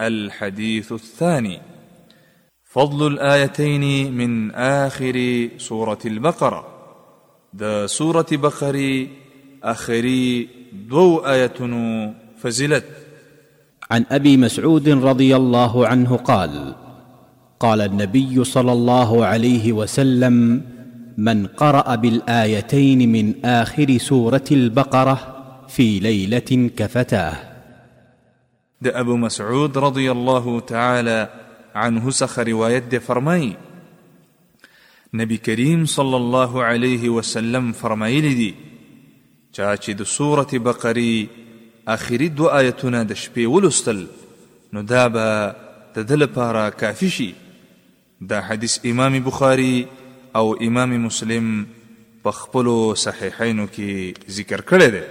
الحديث الثاني فضل الآيتين من آخر سورة البقرة د سورة بقري أخري دو آية فزلت عن أبي مسعود رضي الله عنه قال قال النبي صلى الله عليه وسلم من قرأ بالآيتين من آخر سورة البقرة في ليلة كفتاه د ابو مسعود رضی الله تعالی عنه څخه روایت دی فرمایي نبی کریم صلی الله علیه وسلم فرمایلی دی چا چې د سورة بقری آخري دو آیتونه د شپې ولوستل نو دا به د ده لپاره کافي شي دا حدیث امام بخاری او امام مسلم په خپلو صحیحینو کې ذکر کړی دی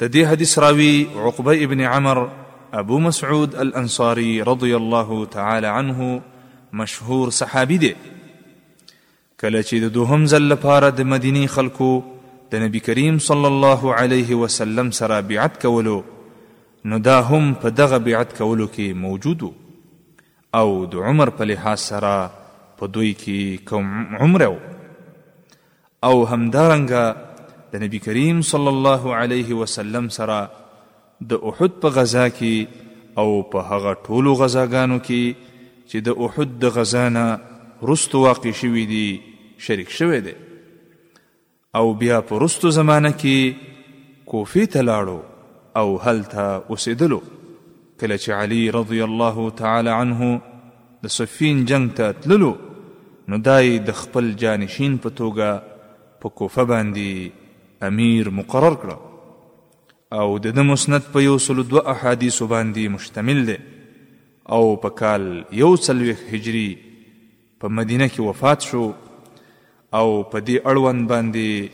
د دې حدیث راوي عقبه ابن عمر ابو مسعود الانصاري رضی الله تعالی عنه مشهور صحابي دی کله چې د دوهم ځل لپاره د مدینی خلکو د نبی کریم صلی الله علیه وسلم سره بیعت کولو نو دا هم په دغه بیعت کولو کې موجود او د عمر په لحاظ سره په دوی کې کوم عمر و او همدارنګه د نبی کریم صلی الله علیه وسلم سره د احد په غزا کې او په هغه ټولو غزاګانو کې چې د احد د غزا نه رستو واقع شوي دي شریک شوی دی او بیا په رستو زمانه کې کوفې ته لاړو او هلته اوسېدلو کله چې علي رضی الله تعالی عنه د صفین جنګ ته تللو نو دا یې د خپل جانشین په توګه په کوفه باندې امیر مقرر کړ او د ده مسند په یو سلو دوه احادیثو باندې مشتمل دی او په کال یو څلوېښت هجري په مدینه کې وفات شو او په دې اړوند باندې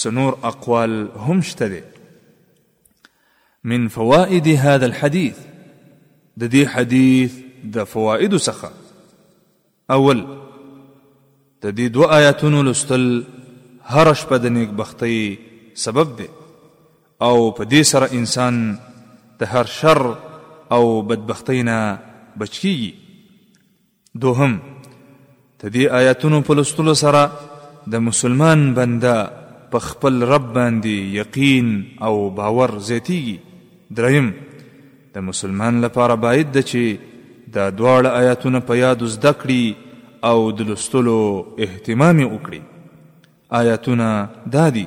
څه نور اقوال هم شته دی من فوائد هذا الحديث د دې حدیث د فوائد څخه اول د دې دوه آیاتونو لوستل هر شپه د نیکبختۍ سبب دی او په دې سره انسان د هر شر او بدبختۍ نه بچ کیږي دوهم، د دې آیاتونو په لوستلو سره د مسلمان بنده په خپل رب باندې یقین او باور زیاتیږي. دریم، د مسلمان لپاره باید ده چې دا دواړه آیاتونه په یادو زده کړي او د لوستلو اهتمام یې وکړي. آیاتونه دا دي.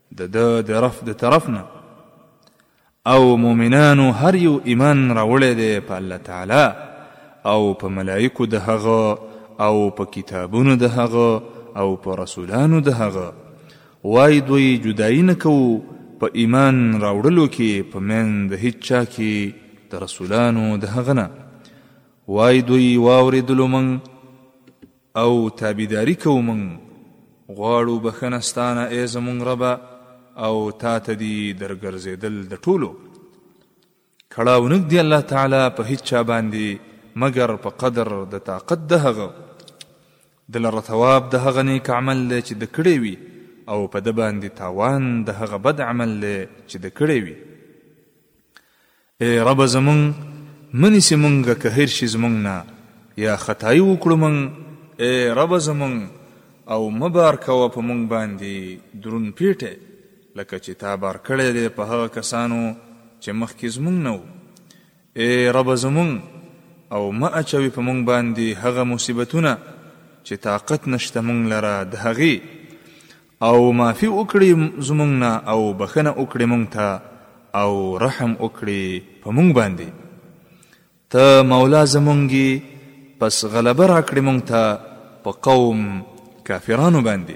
د ده د رف د طرف نه او مؤمنانو هر یو ایمان راوړی دی په الله تعالی او په ملائکو د هغه او په کتابونو د هغه او په رسولانو د هغه وای دوی جدائی نه کوو په ایمان راوړلو کې په من د هیڅ چا کې د رسولانو د هغه نه وای دوی واورېدلو من او تابیداری کوو مونږ غواړو بښنه ستانه ای زمونږ ربه او تاته دی درګرځیدل د ټولو کړاو نږدې الله تعالی په هیڅ چا باندې مګر په قدر د طاقت د هغه د لره ثواب د هغه نیک عمل دی چې د کړی وي او په د باندې تاوان د هغه بد عمل دی چې د کړی وي اې ربه زمونږ مه نیسې مونږ که هېر شي زمونږ نه یا خطايي وکړو مونږ اې ربه زمونږ او مه بار کوه په مونږ باندې درون پېټی لکه چې تا بار کړی دی په هغه کسانو چې مخکې زمونږ نه وو اې ربه زمونږ او مه اچوي په مونږ باندې هغه مصیبتونه چې طاقت نشته مونږ لره د هغې او معافي وکړي زمونږ نه او بخښنه وکړي مونږ ته او رحم وکړي په مونږ باندې ته مولا زمونږي پس غلبه راکړي مونږ ته په قوم کافرانو باندې